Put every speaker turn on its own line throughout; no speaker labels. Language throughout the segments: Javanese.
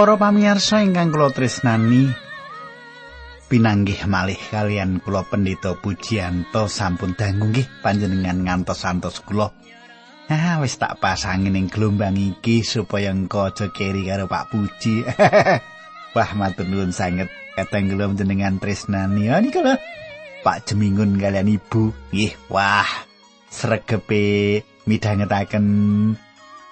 Para pamirsa ingkang kula tresnani, pinanggih malih kalian kula pendeta Pujianto sampun dangu nggih panjenengan ngantos-antos kula. Ah, wis tak pasangin ing gelombang iki supaya engko aja keri karo Pak Puji. Wah, matur nuwun sanget kateng kula jenengan tresnani. Ya niku lho. Pak Jemingun kalian Ibu. Nggih, wah. Sregepe midhangetaken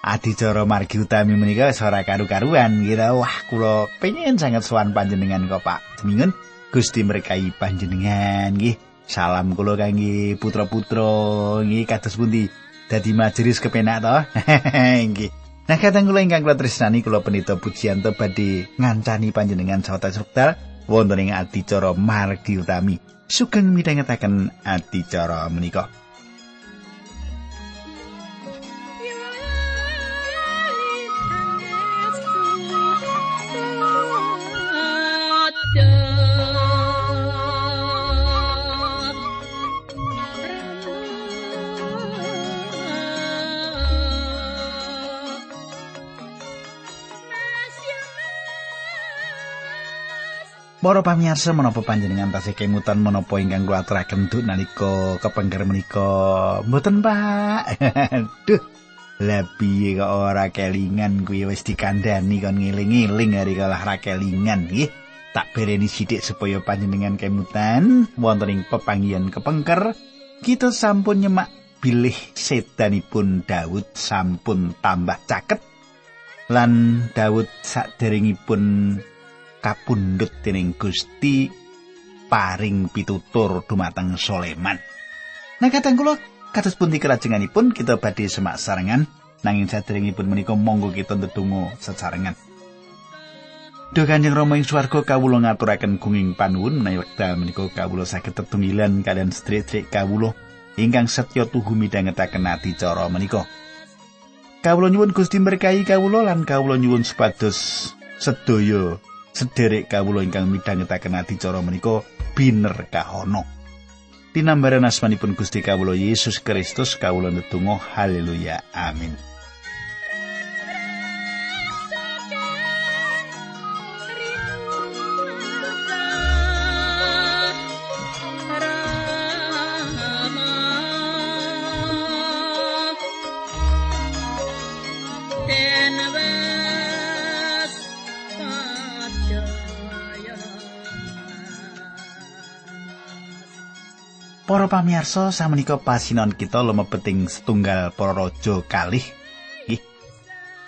adicara margi utami menika ora karu-karuan gitu. Wah, kula pengen sangat sowan panjenengan kok Pak Jemingun. Gusti merkai panjenengan nggih. Salam kula kangge putra-putra nggih kados pundi dadi majelis kepenak to. Nggih. Nah, kadang kula ingkang kula tresnani kula penita pujianto badhe ngancani panjenengan sawetara sekdal wonten ing adicara margi utami. Sugeng midhangetaken adicara menika. Para pamirsa menapa panjenengan tasih kemutan menapa ingkang kula aturaken duk nalika kepengker menika mboten Pak. Duh. Lah piye kok ora kelingan kuwi wis dikandani kon ngiling-iling hari kalah ra kelingan nggih. Tak bereni sithik supaya panjenengan kemutan wonten ing pepanggihan kepengker kita sampun nyemak bilih sedanipun Daud sampun tambah caket lan Daud saderengipun kapundhut dening Gusti paring pitutur dumateng Soleman. Nah kadang kula kados pundi kerajenganipun kita badhe semak sarengan nanging saderengipun menika monggo kita ndedonga sesarengan. Duh Kanjeng Rama ing swarga kawula ngaturaken gunging panuwun menawi wekdal menika kawula saged tetunggilan kalian sedherek kawula ingkang setya tuhu midhangetaken ati cara menika. Kawula nyuwun Gusti berkahi kawula lan kawula nyuwun supados sedaya sederek kawula ingkang midhangetaken adicara menika biner kahono. Tinambaran asmanipun Gusti kawula Yesus Kristus kawula netunggal haleluya amin. Pamirsa samenika pasinon kita lumebeting setunggal para raja kalih. Nggih.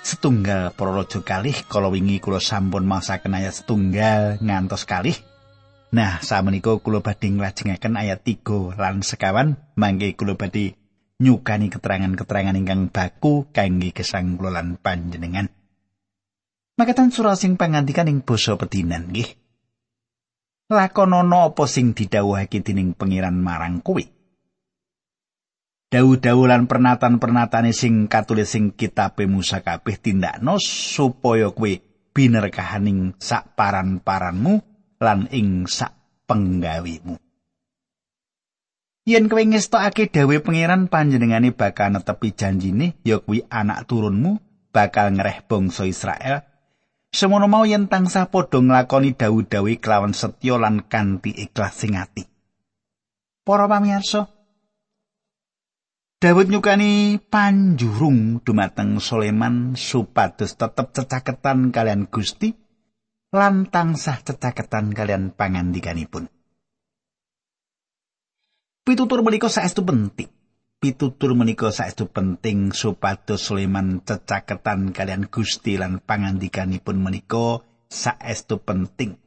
Setunggal para raja kalih kala wingi kula sampun masaken ayat setunggal ngantos kalih. Nah, samenika kula badhe nglajengaken ayat 3 lan sekawan mangke kula badhe nyukani keterangan-keterangan ingkang baku kangge gesang kula lan panjenengan. Makatan surah sing pangandikan ing basa pedinan nggih. Lakonana apa sing didhawuhake dening pangeran marang kowe Dawu-dawu lan pernatan-pernatane sing katulis sing kitabe Musa kabeh tindakno supaya kowe binerkahaning sak paran-paranmu lan ing sak penggawimu. Yen kowe ngestokake dawe pangeran panjenengane bakal netepi janjine ya kuwi anak turunmu bakal ngereh bangsa Israel Semono mau yen tansah padha nglakoni dawu-dawi kelawan setya lan kanthi ikhlas sing ati. Para pamirsa, Daud nyukani panjurung dumateng Soleman supados tetep cecaketan kalian Gusti lan tansah cecaketan kalian pangandikanipun. Pitutur menika saestu penting. Pitutur menika saestu penting supados Sulaiman cecaketan kalian Gusti lan pangandikanipun menika saestu penting.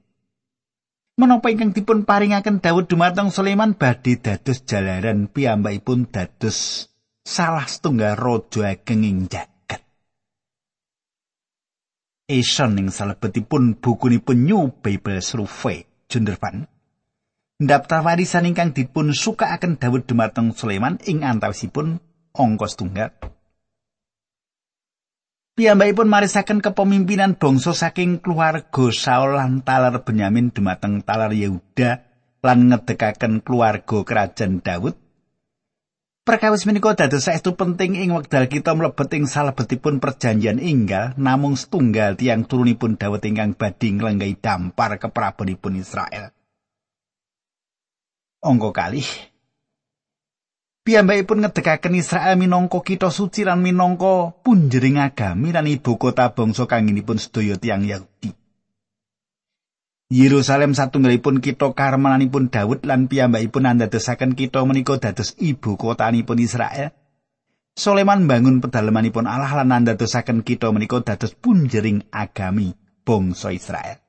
Menapa ingkang dipun paringaken Daud dumateng Sulaiman badhe dados jalaran piyambakipun dados salah setunggal raja ageng ing jagat. Eson ing salebetipun bukunipun New Bible Survey Jundervan Daftar warisan ingkang dipun sukaaken Daud dumateng Sulaiman ing antawisipun angka setunggal. Piyambakipun marisaken kepemimpinan bangsa saking keluarga Saul lan talar Benyamin dumateng talar Yehuda lan ngedekaken keluarga kerajaan Daud. Perkawis menika dados saestu penting ing wekdal kita mlebet ing salebetipun perjanjian inggal namung setunggal tiang turunipun Daud ingkang badhe nglenggahi dampar keprabonipun Israel. Angka kalih Piyambakipun ngedekaken Israel minangka kita suci lan minangka punjering agami lan ibu kota bangsa kanginipun sedaya tiang Yahudi. Yerusalem satunggalipun kitha karmananipun Daud lan piyambakipun andadosaken kitha menika dados ibu kotanipun Israel. Soleman bangun pedalamanipun Allah lan andadosaken kitha menika dados punjering agami bangsa Israel.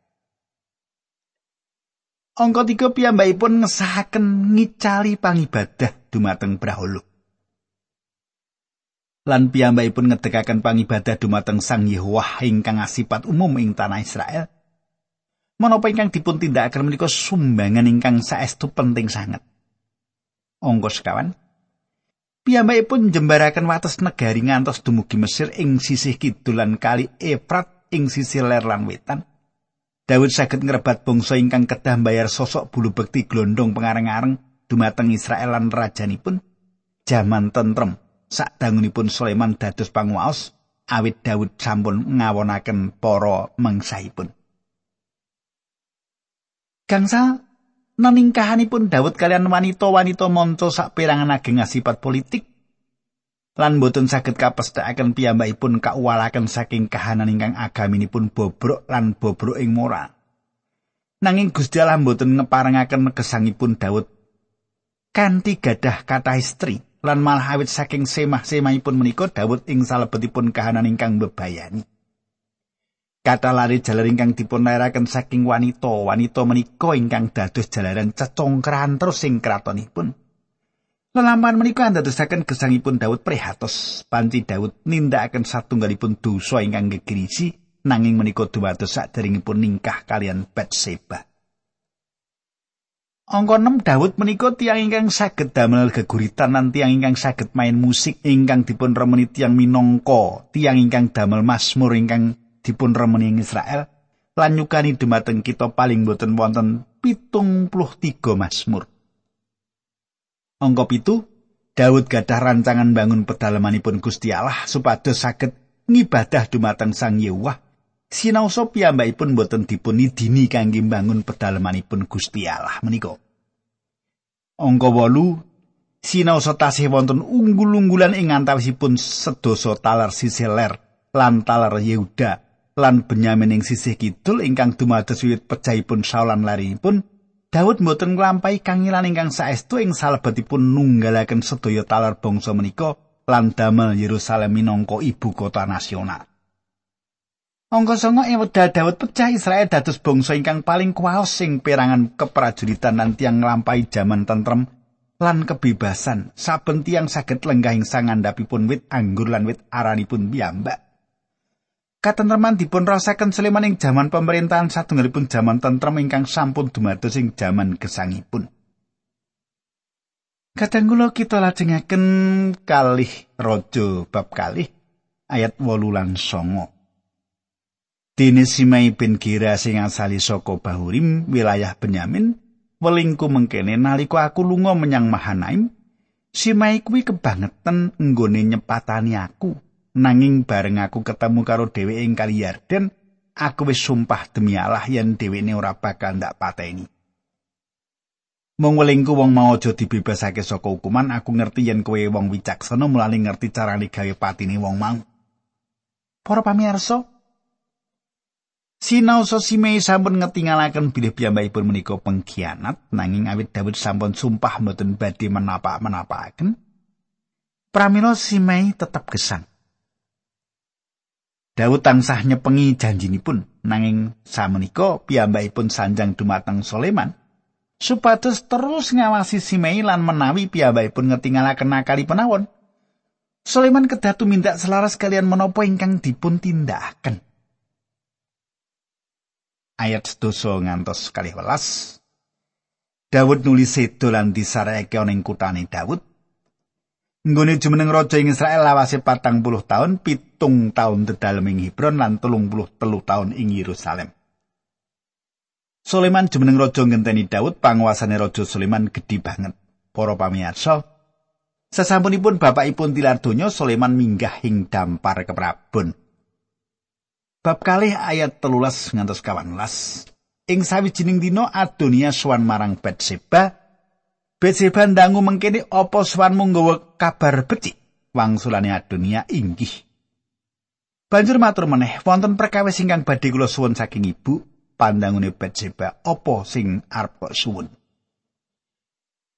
Angka tiga piyambakipun ngesahaken ngicali pangibadah dumateng Brahola. Lan piyambakipun ngedekaken pangibadah dumateng Sang Yehowah ingkang asipat umum ing tanah Israel. menapa ingkang dipun tindakaken menika sumbangan ingkang saestu penting sanget. Angka sekawan. Piyambakipun jembaraken wates negari ngantos dumugi Mesir ing sisih kidul lan kali Efrat ing sisih ler lan wetan. Daud saged ngrebat bangsa ingkang kedah bayar sosok bulu bekti glondong pengareng-areng dumateng Israel lan rajanipun jaman tentrem sadangunipun Sulaiman dados panguwaos awit Daud sampun ngawonaken para mangsaipun. Gangsa neningkahanipun Daud kalian wanita-wanita monco saperangan ageng asipat politik lan boten saged kapesthekaken piyambakipun kauwalaken saking kahanan ingkang agaminipun bobrok lan bobrok ing moral. Nanging Gusti Allah boten ngeparengaken gesangipun Daud kanthi gadah kata istri lan malah awit saking semah-semahipun menika Daud ing salebetipun kahanan ingkang bebayani. Kata lari jalar ingkang dipun saking wanita, wanita menika ingkang dados jalaran cecongkran terus ing kratonipun. Lelaman menika andadosaken gesangipun Daud prihatos. Panci Daud nindakaken satunggalipun dosa ingkang gegirisi nanging menika dumados saderengipun ningkah kalian Batseba. Angka 6 Daud menika tiang ingkang saged damel geguritan lan tiang ingkang saged main musik ingkang dipun remeni tiang minangka tiang ingkang damel masmur ingkang dipun remeni ing Israel lan nyukani dumateng kita paling boten wonten tiga Mazmur. Angka pitu, Daud gadah rancangan bangun pedalamanipun Gusti Allah supados saged ngibadah dumateng Sang Yewah. Sinaosa piyambakipun boten dipun idini kangge bangun pedalamanipun Gusti Allah menika. Angka 8 Sinaosa tasih wonten unggul-unggulan ing antawisipun sedasa talar sisih ler lan talar Yehuda lan Benyamin ing sisih kidul ingkang dumados wiwit pecahipun Saul lan larinipun Daud mboten nglampahi kangilan ingkang saestu ing salebetipun nunggalaken sedaya talar bangsa menika lan damel Yerusalem minangka ibu kota nasional. Angka sanga ing wedal Daud pecah Israel dados bangsa ingkang paling kuwaos sing perangan keprajuritan lan tiang nglampahi jaman tentrem lan kebebasan saben tiang saged lenggah ing sangandhapipun wit anggur lan wit aranipun piyambak. Katentreman dipun rasaken Sulaiman ing jaman pemerintahan satunggalipun jaman tentrem ingkang sampun dumados ing jaman gesangipun. Katanggula kita lajengaken kalih raja bab kalih ayat 8 lan 9. Dene Simai bin Gira sing asali saka Bahurim wilayah Benyamin welingku mengkene nalika aku lunga menyang Mahanaim Simai kuwi kebangetan nggone nyepatani aku nanging bareng aku ketemu karo dheweke ing Kali Yarden, aku wis sumpah demi Allah yen dheweke ora bakal ndak pateni. Mung welingku wong mau aja dibebasake saka hukuman, aku ngerti yen kowe wong wicaksana mulane ngerti carane gawe patine wong mau. Para pamirsa, Sinau Simei sampun ngetingalaken bilih piyambakipun menika pengkhianat nanging awit Daud sampun sumpah mboten badhe menapa-menapaaken. Pramila Simei tetap gesang. Daud tansah nyepengi janjinipun nanging samenika piyambakipun sanjang dumateng Soleman supados terus ngawasi Simei lan menawi piyambakipun ngetingalaken nakali penawon. Soleman kedah tumindak selaras kalian menapa ingkang dipun tindakaken. Ayat sedoso ngantos kali welas. Daud nulis sedo lan disareke ning kutane Daud Nggone jumeneng raja ing Israel lawase patang puluh tahun, pitung tahun dedalem ing Hebron lan telung puluh telu tahun ing Yerusalem. Sulaiman jumeneng raja ngenteni Daud, panguasane raja Sulaiman gedhi banget. Para pamirsa, Sasampunipun bapakipun tilar donya Sulaiman minggah ing dampar keprabon. Bab kalih ayat telulas ngantos kawan las. Ing sawijining dina Adonia suwan marang Betseba. Betseba ndangu mengkene apa suwanmu nggawa kabar becik. Wangsulane Adonia inggih. Banjur matur meneh, wonten perkawis ingkang badhe kula suwun saking ibu, pandangune Betseba, apa sing arep kok suwun?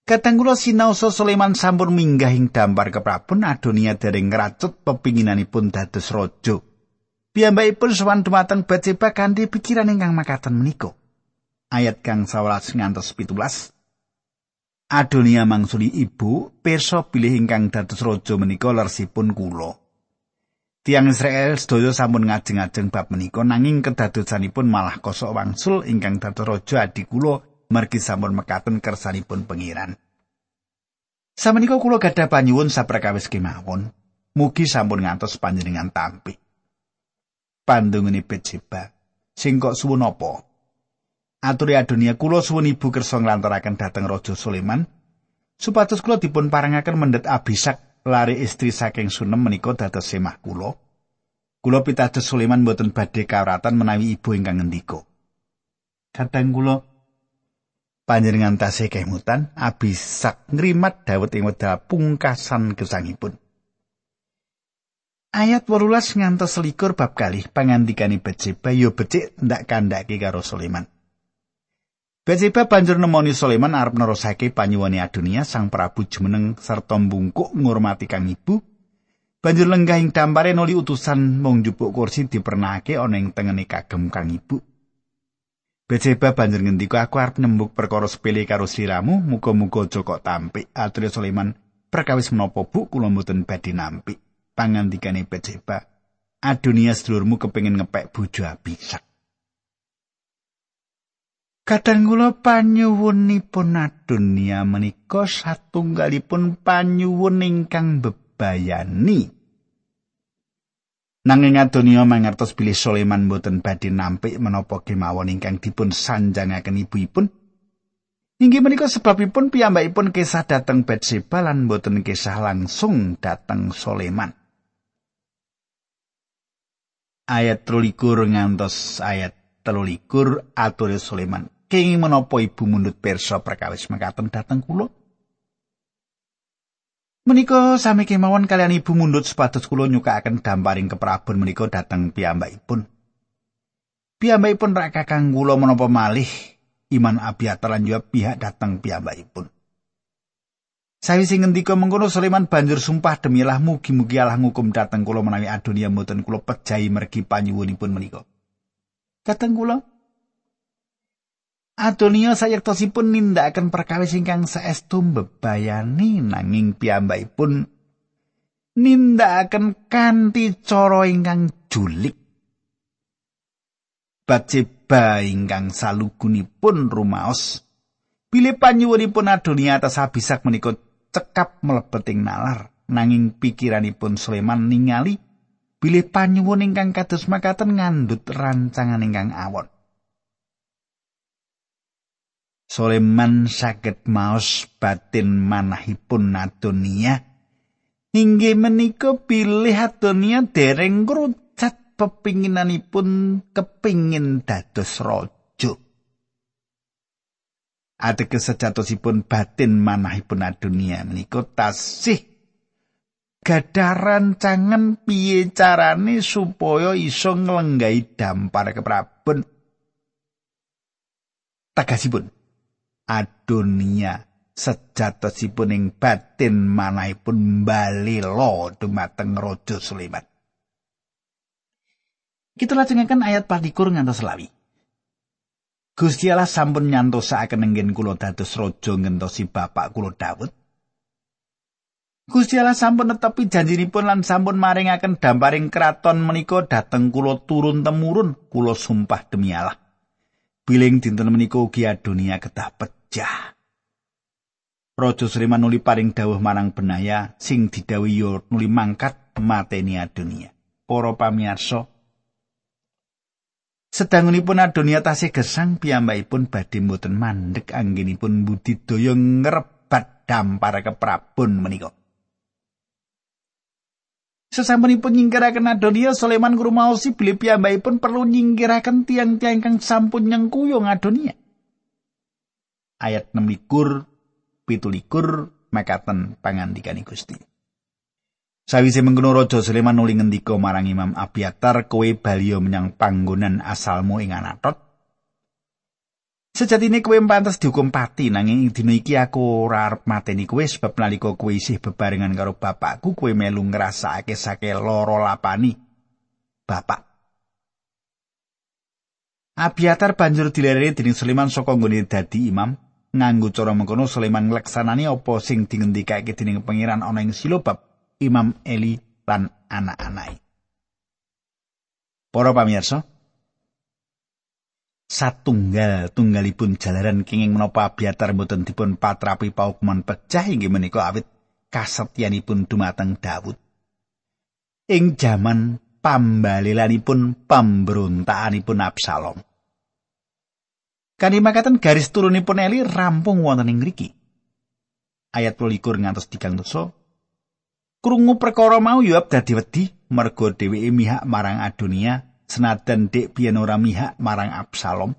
Katang kula sinaosa Sulaiman sampun minggah ing dampar keprabon Adonia dereng ngracut pepinginanipun dados raja. Piyambakipun sowan dumateng Batseba kanthi pikiran ingkang makaten menika. Ayat kang 11 ngantos 17. Adonia mangsuli ibu pirsa bilih ingkang dados raja menika lersipun kula. Tiang Israel sedaya sampun ngajeng-ajeng bab menika nanging kedadosanipun malah kosok wangsul ingkang dados raja adik kula margi sampun mekaten kersanipun pengiran. Samenika kula gadah panyuwun saprakawis kemawon, mugi sampun ngantos panjenengan tampi. Pandungune Betseba, sing kok suwun apa? Aturi adunia kula suwun ibu kersa nglantaraken dhateng Raja Sulaiman supados kula dipun parangaken mendhet Abisak lari istri saking Sunem menika dados semah kula. Kula pitados Sulaiman boten badhe kawratan menawi ibu ingkang ngendika. Kadang kula panjenengan tasih kemutan abisak ngrimat Daud ing wedal pungkasan gesangipun. Ayat 18 ngantos selikur bab kalih pangandikani Betseba yo becik ndak kandhake karo Sulaiman. Betseba banjur nemoni Sulaiman arep nerusake panyuwane Adunia sang Prabu jumeneng serta mbungkuk ngurmati kang ibu. Banjur lenggah ing dampare nuli utusan mung njupuk kursi dipernahake ana ing tengene kagem kang ibu. Betseba banjur ngendika aku arep nembuk perkara sepele karo sliramu, muga-muga aja kok tampik. Atur Sulaiman, perkawis menapa bu kula mboten badhe nampik. Pangandikane Betseba, Adonia sedulurmu kepengin ngepek bojo abisak. Kadang kula panyuwunipun Adonia menika satunggalipun panyuwun ingkang bebayani. Nanging Adonia mangertos bilih Sulaiman boten badhe nampik menapa kemawon ingkang dipun sanjangaken ibuipun. Inggih menika sebabipun piyambakipun kisah dateng Betseba lan boten kisah langsung dateng Sulaiman. Ayat 13 ngantos ayat 13 atur Sulaiman. Kenging menapa ibu mundut perso perkawis mekaten dateng kula? Menika sami kemawon kalian ibu mundut supados kula nyukakaken damparing keprabon menika dhateng piyambakipun. Piyambakipun rak kakang kula menapa malih iman Abiatar lan juga pihak dhateng piyambakipun. Sawise ngendika mengkono Sulaiman banjur sumpah demi Allah mugi-mugi Allah ngukum dhateng kula menawi adunia mboten kula pejahi mergi panyuwunipun menika. Kateng kula Adonia sayektosipun nindakaken perkawis ingkang saestu bebayani nanging piyambakipun nindakaken kanthi cara ingkang julik. Batseba ingkang salugunipun rumaos bilih panyuwunipun Adonia atas abisak menika cekap mlebeting nalar nanging pikiranipun Sulaiman ningali bilih panyuwun ingkang kados makaten ngandut rancangan ingkang awon. Soleman saged maos batin manahipun Adonia. Inggih menika pilih Adonia dereng ngrucat pepinginanipun kepingin dados raja. Ateges sejatosipun batin manahipun Adonia menika tasih gadah rancangan piye carane supaya iso nglenggahi dampar keprabon. Tagasipun adonia sejatosipun ing batin manahipun balelo dumateng raja Sulaiman. Kita lajengaken ayat patikur ngantos selawi. Gusti Allah sampun nyantosake nenggen kula dados raja ngentosi bapak kula Daud. Gusti Allah sampun netepi janjinipun lan sampun maringaken damparing kraton menika dhateng kula turun temurun kula sumpah demi Allah. Biling dinten menika ugi adonia kedah pecah. Raja Sulaiman nuli paring dawuh marang Benaya sing didhawuhi yo nuli mangkat mateni adonia. Para pamirsa, sedangunipun adonia tasih gesang piyambakipun badhe mboten mandhek anggenipun budidaya ngrebat dampar keprabon menika. Sesampunipun nyingkiraken Adonia, Sulaiman ngrumaosi bilih piyambakipun perlu nyingkiraken tiang-tiang kang sampun nyengkuyung Adonia. Ayat 6 likur, pitu likur, mekaten pangandikan Gusti. Sawise mengkono Raja Sulaiman nuli ngendika marang Imam Abiatar, kowe baliyo menyang panggonan asalmu ing Anatot. Sejatine kowe pantes dihukum pati nanging dina iki aku ora arep mateni kowe sebab nalika kowe isih bebarengan karo bapakku kowe melu ngrasakake sake loro lapani bapak. Abiatar banjur dilereni dening Sulaiman saka nggone dadi imam. Nganggo cara mengkono Sulaiman ngleksanani apa sing dingendikake dening pangeran ana ing silo bab Imam Eli lan anak-anake. Para pamirsa, satunggal tunggalipun jalaran kenging menapa Abiatar mboten dipun patrapi paukuman pecah inggih menika awit kasetyanipun dumateng Daud. Ing jaman pambalilanipun pemberontakanipun Absalom. Kanimakaten garis turunipun Eli rampung wonten ing mriki. Ayat 12 ngantos 3 dosa Krungu perkara mau Yoab dadi wedi mergo dheweke mihak marang Adonia senadan dek biyen ora mihak marang Absalom.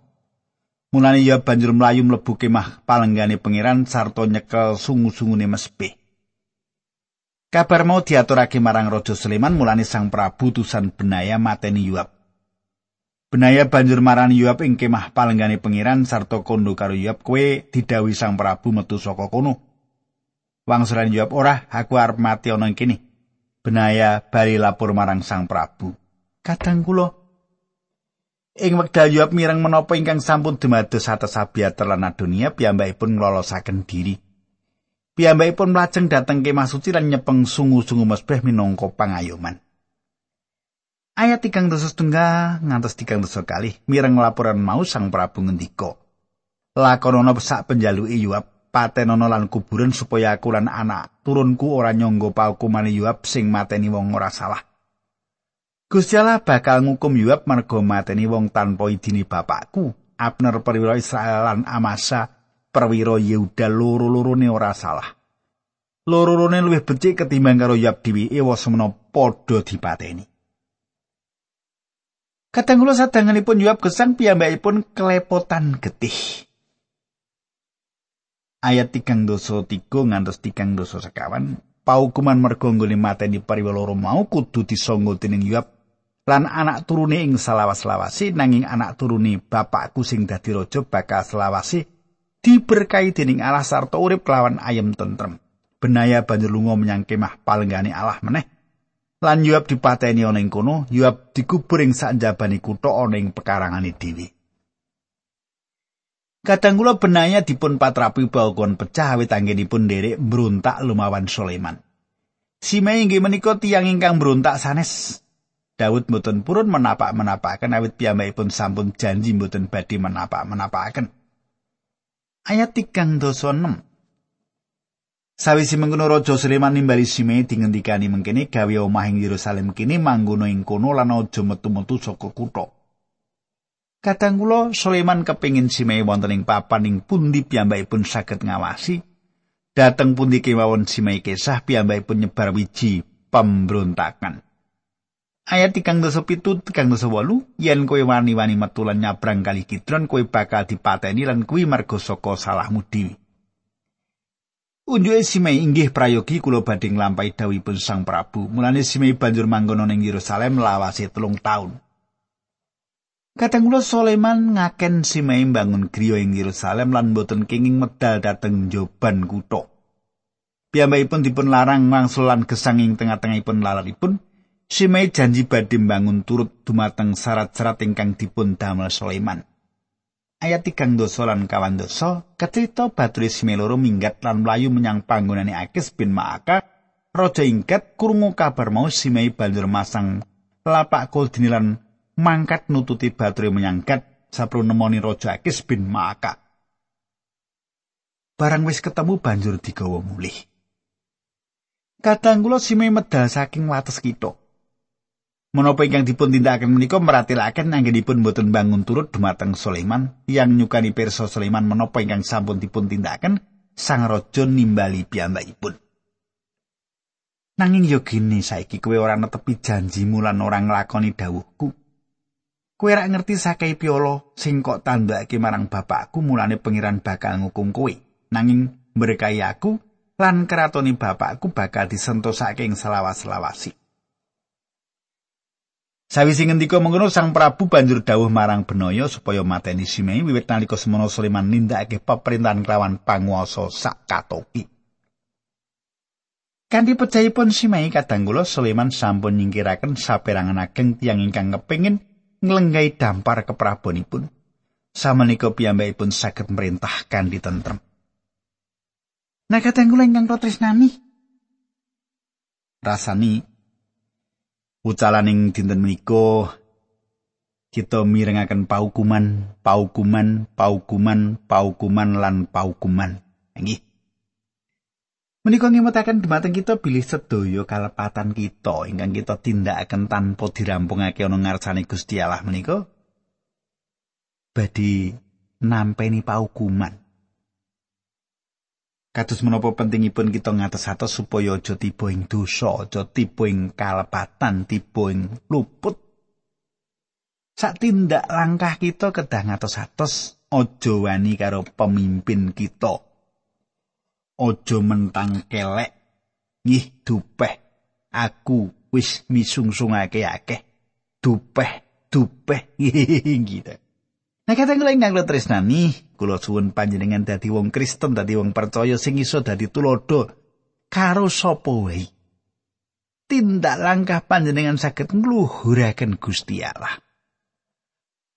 Mulane Yoab banjur mlayu mlebu kemah palenggane pangeran sarta nyekel sungu-sungune mesbeh. Kabar mau diaturake marang Raja Sulaiman mulane Sang Prabu tusan Benaya mateni Yoab. Benaya banjur marani Yoab ing kemah palenggane pangeran sarta kondo karo Yoab kowe didhawuhi Sang Prabu metu saka kono. Wangsulan jawab, "Ora, aku arep mati ana ing kene." Benaya bali lapor marang Sang Prabu. "Kadang kula ing wekdal jawab mireng menapa ingkang sampun dumados atas Abiatar lan Adonia piyambakipun nglolosaken diri." Piyambakipun mlajeng dhateng kemah suci lan nyepeng sungu-sungu mesbeh minangka pangayoman. Ayat tigang dosa setunggal ngantos tigang dosa kali mireng laporan mau sang Prabu ngendika. Lakonono sak penjaluke Yoab patenono lan kuburan supaya aku lan anak turunku ora nyangga paukumane Yuab sing mateni wong ora salah. Gusti Allah bakal ngukum Yuab mergo mateni wong tanpa idini bapakku. Abner perwira Israel lan Amasa perwira Yehuda loro-lorone ora salah. Loro-lorone luwih becik ketimbang karo Yuab dhewe ewa semana padha dipateni. Kadang kula sadanganipun Yuab gesang piyambakipun kelepotan getih. ayat tigang doso tiga ngantos tigang doso sekawan paukuman mergo nggone mateni pariwaloro mau kudu disangga dening Yoab lan anak turune ing salawas-lawasi nanging anak turune bapakku sing dadi raja bakal selawasi diberkahi dening Allah sarta urip kelawan ayem tentrem benaya banjur lunga menyang kemah palenggane Allah meneh lan Yoab dipateni ana ing kono Yoab dikubur ing sakjabane kutha ana ing pekarangane dhewe Kadang kula benaya dipun patrapi balkon pecah awit anggenipun nderek mbrontak lumawan Sulaiman. Simei inggih menika tiyang ingkang mbrontak sanes. Daud mboten purun menapak-menapakaken awit piyambakipun sampun janji mboten badhe menapak-menapakaken. Ayat 3 dosa 6. Sawise mengkono Raja Sulaiman nimbali Simei dingendikani mengkene gawe omah ing Yerusalem kene manggono ing kono lan aja metu-metu saka kutha. Kadang kula Sulaiman kepingin simei wonten ing papan ing pundi piyambakipun saged ngawasi. Dateng pundi kemawon simei kesah piyambakipun nyebar wiji pemberontakan. Ayat tikang dosa pitu, tikang dosa walu, yen kowe wani-wani metulan nyabrang kali kidron, kowe bakal dipateni lan kuwi marga saka salahmu dhewe. Unjuke Simei inggih prayogi kula badhe nglampahi dawuhipun Sang Prabu. Mulane Simei banjur manggon ing Yerusalem lawase telung taun. Kadang kula Sulaiman ngaken Simei bangun griya ing Yerusalem lan boten kenging medal dhateng joban kutha. Piyambakipun dipun larang wangsul lan gesang ing tengah-tengahipun lalaripun. Simei janji badhe bangun turut dumateng syarat-syarat ingkang dipun damel Sulaiman. Ayat tigang dosa lan kawan dosa, kecerita baturi Simei loro minggat lan mlayu menyang panggonane Akis bin Maaka, Raja ingkat krungu kabar mau Simei banjur masang lapak kul dinilan mangkat nututi bature menyangkat sapro nemoni Raja Akis bin Maaka. Barang wis ketemu banjur digawa mulih. Kadang kula sime medal saking wates kita. Menapa ingkang dipun tindakaken menika meratilaken anggenipun boten bangun turut dumateng Sulaiman yang nyukani pirsa Sulaiman menapa ingkang sampun dipun tindakaken sang raja nimbali piyambakipun. Nanging yo gini saiki kowe ora netepi janjimu lan ora nglakoni dawuhku. Kowe rak ngerti sakai piolo sing kok tandhake marang bapakku mulane pengiran bakal ngukum kowe. Nanging berkahi aku lan keratoni bapakku bakal disentosake ing selawas-selawasi. Sawise ngendika mengkono Sang Prabu banjur dawuh marang Benaya supaya mateni Simei wiwit nalika semono Sulaiman nindakake peperintahan kelawan panguwasa sak katoki. Kanthi pejahipun Simei kadang kula Sulaiman sampun nyingkiraken saperangan ageng tiyang ingkang kepengin nglenggai dampar keprabonipun. Samenika piyambakipun saged merintahkan di tentrem. Nah kadang kula ingkang tresnani rasani ucalaning dinten menika kita mirengaken paukuman, paukuman, paukuman, paukuman lan paukuman. Nggih. Menika ngemetaken dumateng kita bilih sedaya kalepatan kita ingkang kita tindakaken tanpa dirampungake ana ngarsane Gusti Allah menika badhe nampeni paukuman. Kados menapa pentingipun kita ngatos-atos supaya aja tiba ing dosa, aja tiba ing kalepatan, tiba ing luput. Sak tindak langkah kita kedah ngatos-atos aja wani karo pemimpin kita. Ojo mentang kelek ngih dupeh aku wis misungsungake akeh dupeh dupeh gitu Nah kata kula ingkang tresnani kula suwun panjenengan dadi wong Kristen dadi wong percaya sing iso dadi tulodo karo sapa wae. Tindak langkah panjenengan saged ngluhuraken Gusti Allah.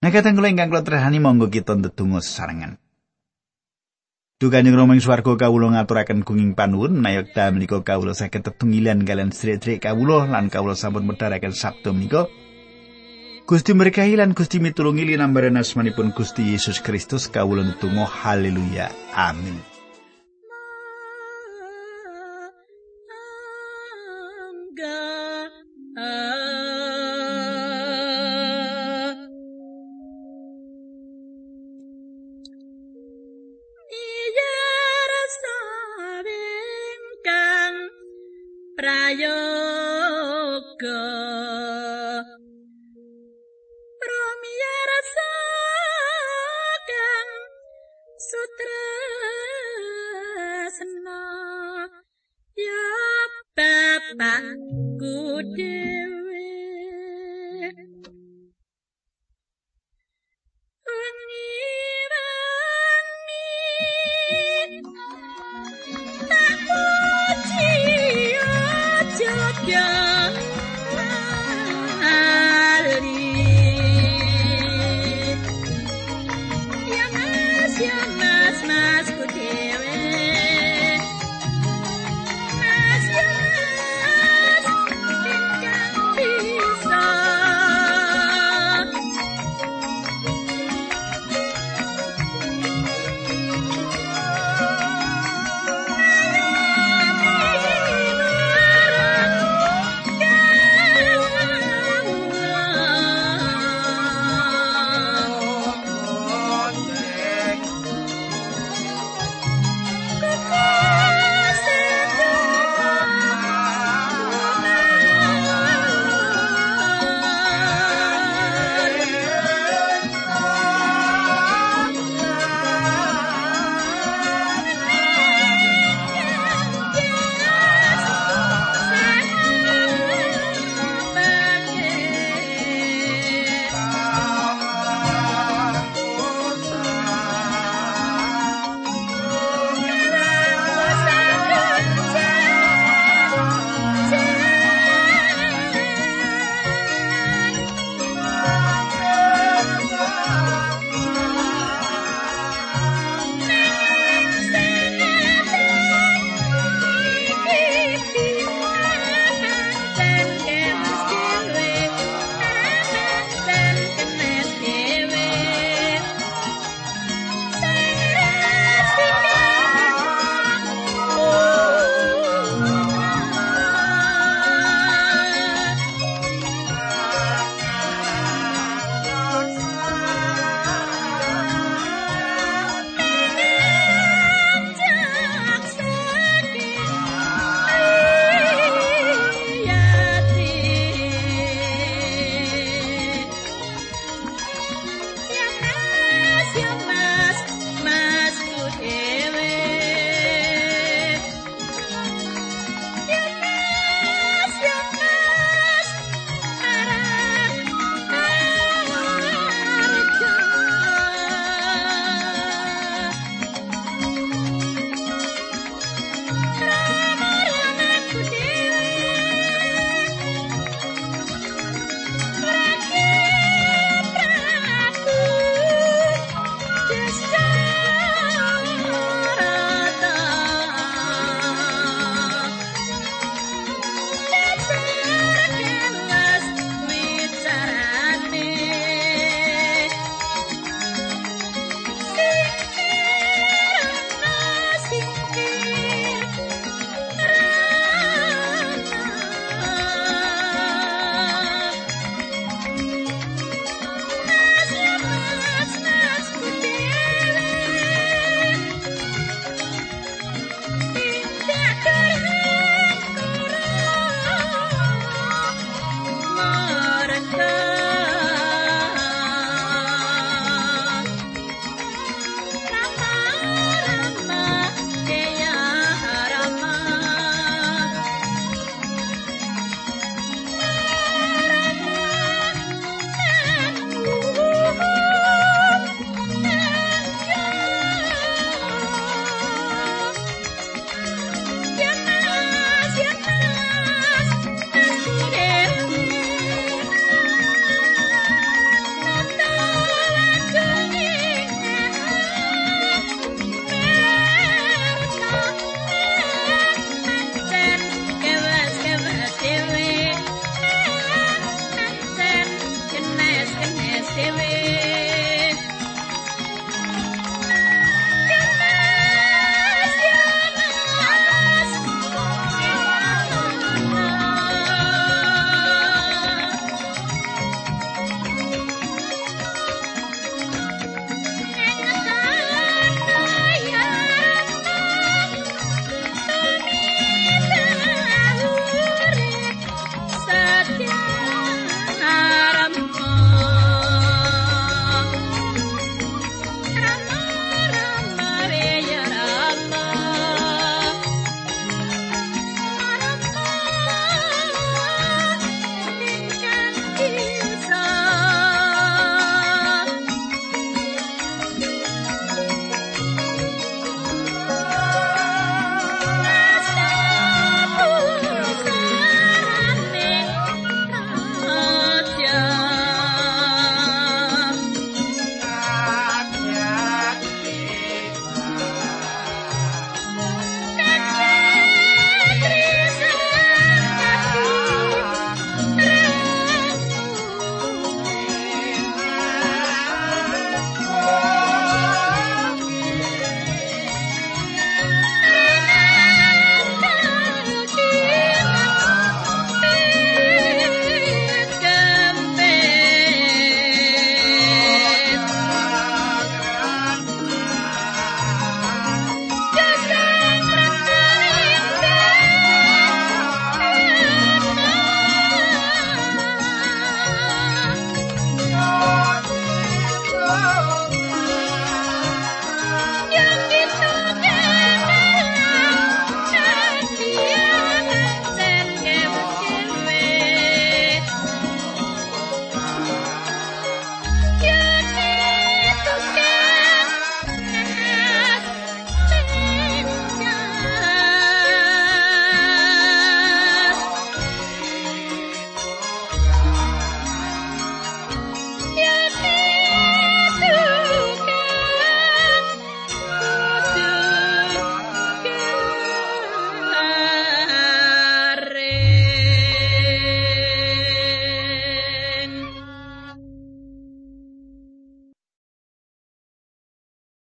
Nah kata kula ingkang tresnani monggo kita ndedonga sesarengan. Dukanjeng Rama ing swarga kawula ngaturaken gunging panuwun nayekta menika kawula saged tetunggilan kalian sedherek kawula lan kawula sampun medharaken sabda menika. Gusti berkahi lan Gusti mitulungi linambaran asmanipun Gusti Yesus Kristus kawula netunggal haleluya. Amin.